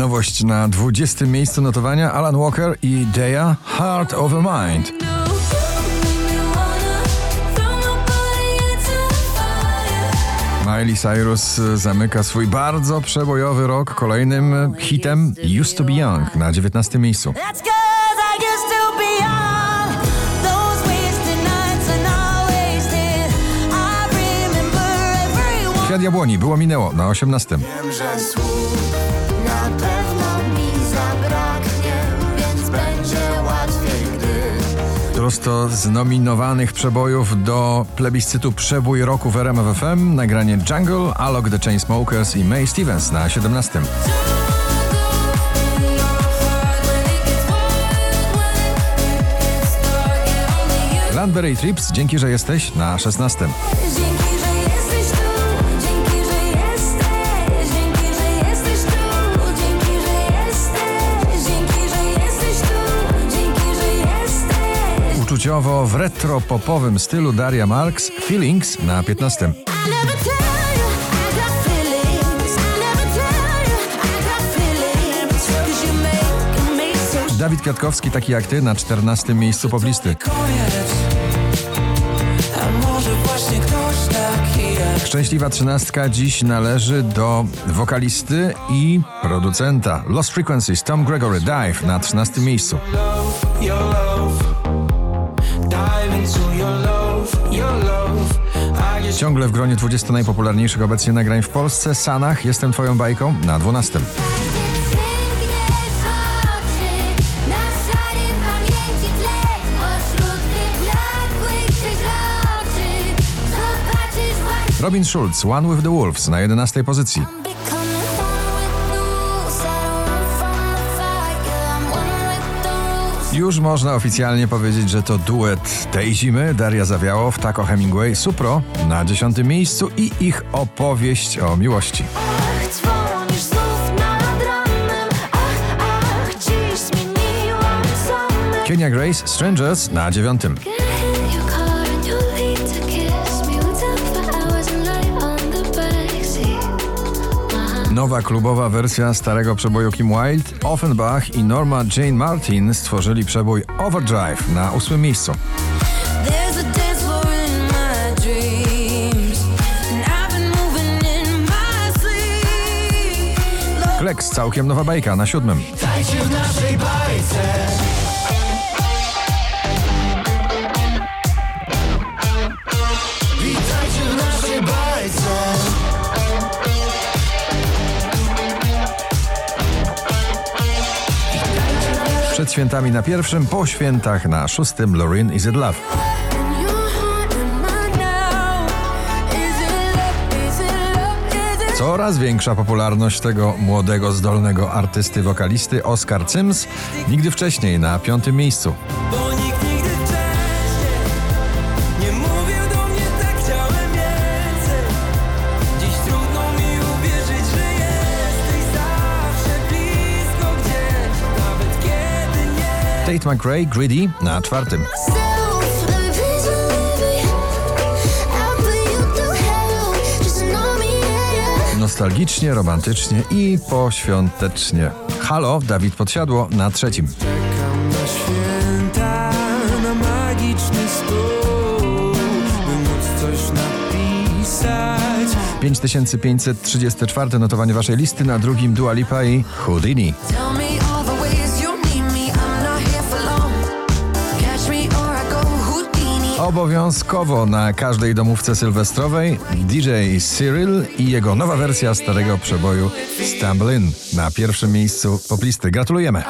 Nowość na 20. miejscu notowania Alan Walker i Dea Heart a Mind. Miley Cyrus zamyka swój bardzo przebojowy rok kolejnym hitem Used to be Young na 19. miejscu. Kwiat Jabłoni było minęło na 18. Wiem, że słów na pewno mi zabraknie, więc będzie łatwiej, gdy Prosto z nominowanych przebojów do plebiscytu Przebój roku w RMF FM nagranie Jungle, Alok the Chainsmokers i May Stevens na 17. Landberry Trips, dzięki, że jesteś na 16. Uczuciowo w retro-popowym stylu Daria Marks, Feelings na 15. I never tell you I got feelings. I never tell you I got feelings. 'Cause you make me so Dawid Kwiatkowski, taki jak ty, na 14. miejscu poblisty. Szczęśliwa trzynastka dziś należy do wokalisty i producenta Lost Frequencies Tom Gregory Dive na 13 miejscu. Ciągle w gronie 20 najpopularniejszych obecnie nagrań w Polsce Sanach Jestem Twoją bajką na 12. Pięknie oczy, na szarym pamięci tle, pośród wyblakłych przeźroczy, zobaczysz właśnie Robin Schulz One with the Wolves na 11 pozycji. Już można oficjalnie powiedzieć, że to duet tej zimy Daria Zawiałow, Taco Hemingway, Supro na 10 miejscu i ich opowieść o miłości. Kenya Grace Strangers na 9. Nowa klubowa wersja starego przeboju Kim Wilde, Offenbach i Norma Jane Martin stworzyli przebój Overdrive na 8 miejscu. Flex całkiem nowa bajka na 7. Dajcie w naszej bajce Przed świętami na pierwszym, po świętach na szóstym Lorin Is It Love. Coraz większa popularność tego młodego, zdolnego artysty wokalisty Oscar Sims, nigdy wcześniej na piątym miejscu. Tate McRae Greedy na czwartym. Nostalgicznie, romantycznie i poświątecznie. Halo, Dawid Podsiadło na trzecim. Czekam na święta, na magiczny stół By móc coś napisać 5534 notowanie waszej listy, na drugim Dua Lipa i Houdini. Obowiązkowo na każdej domówce sylwestrowej DJ Cyril i jego nowa wersja starego przeboju Stumble In na pierwszym miejscu poplisty. Gratulujemy!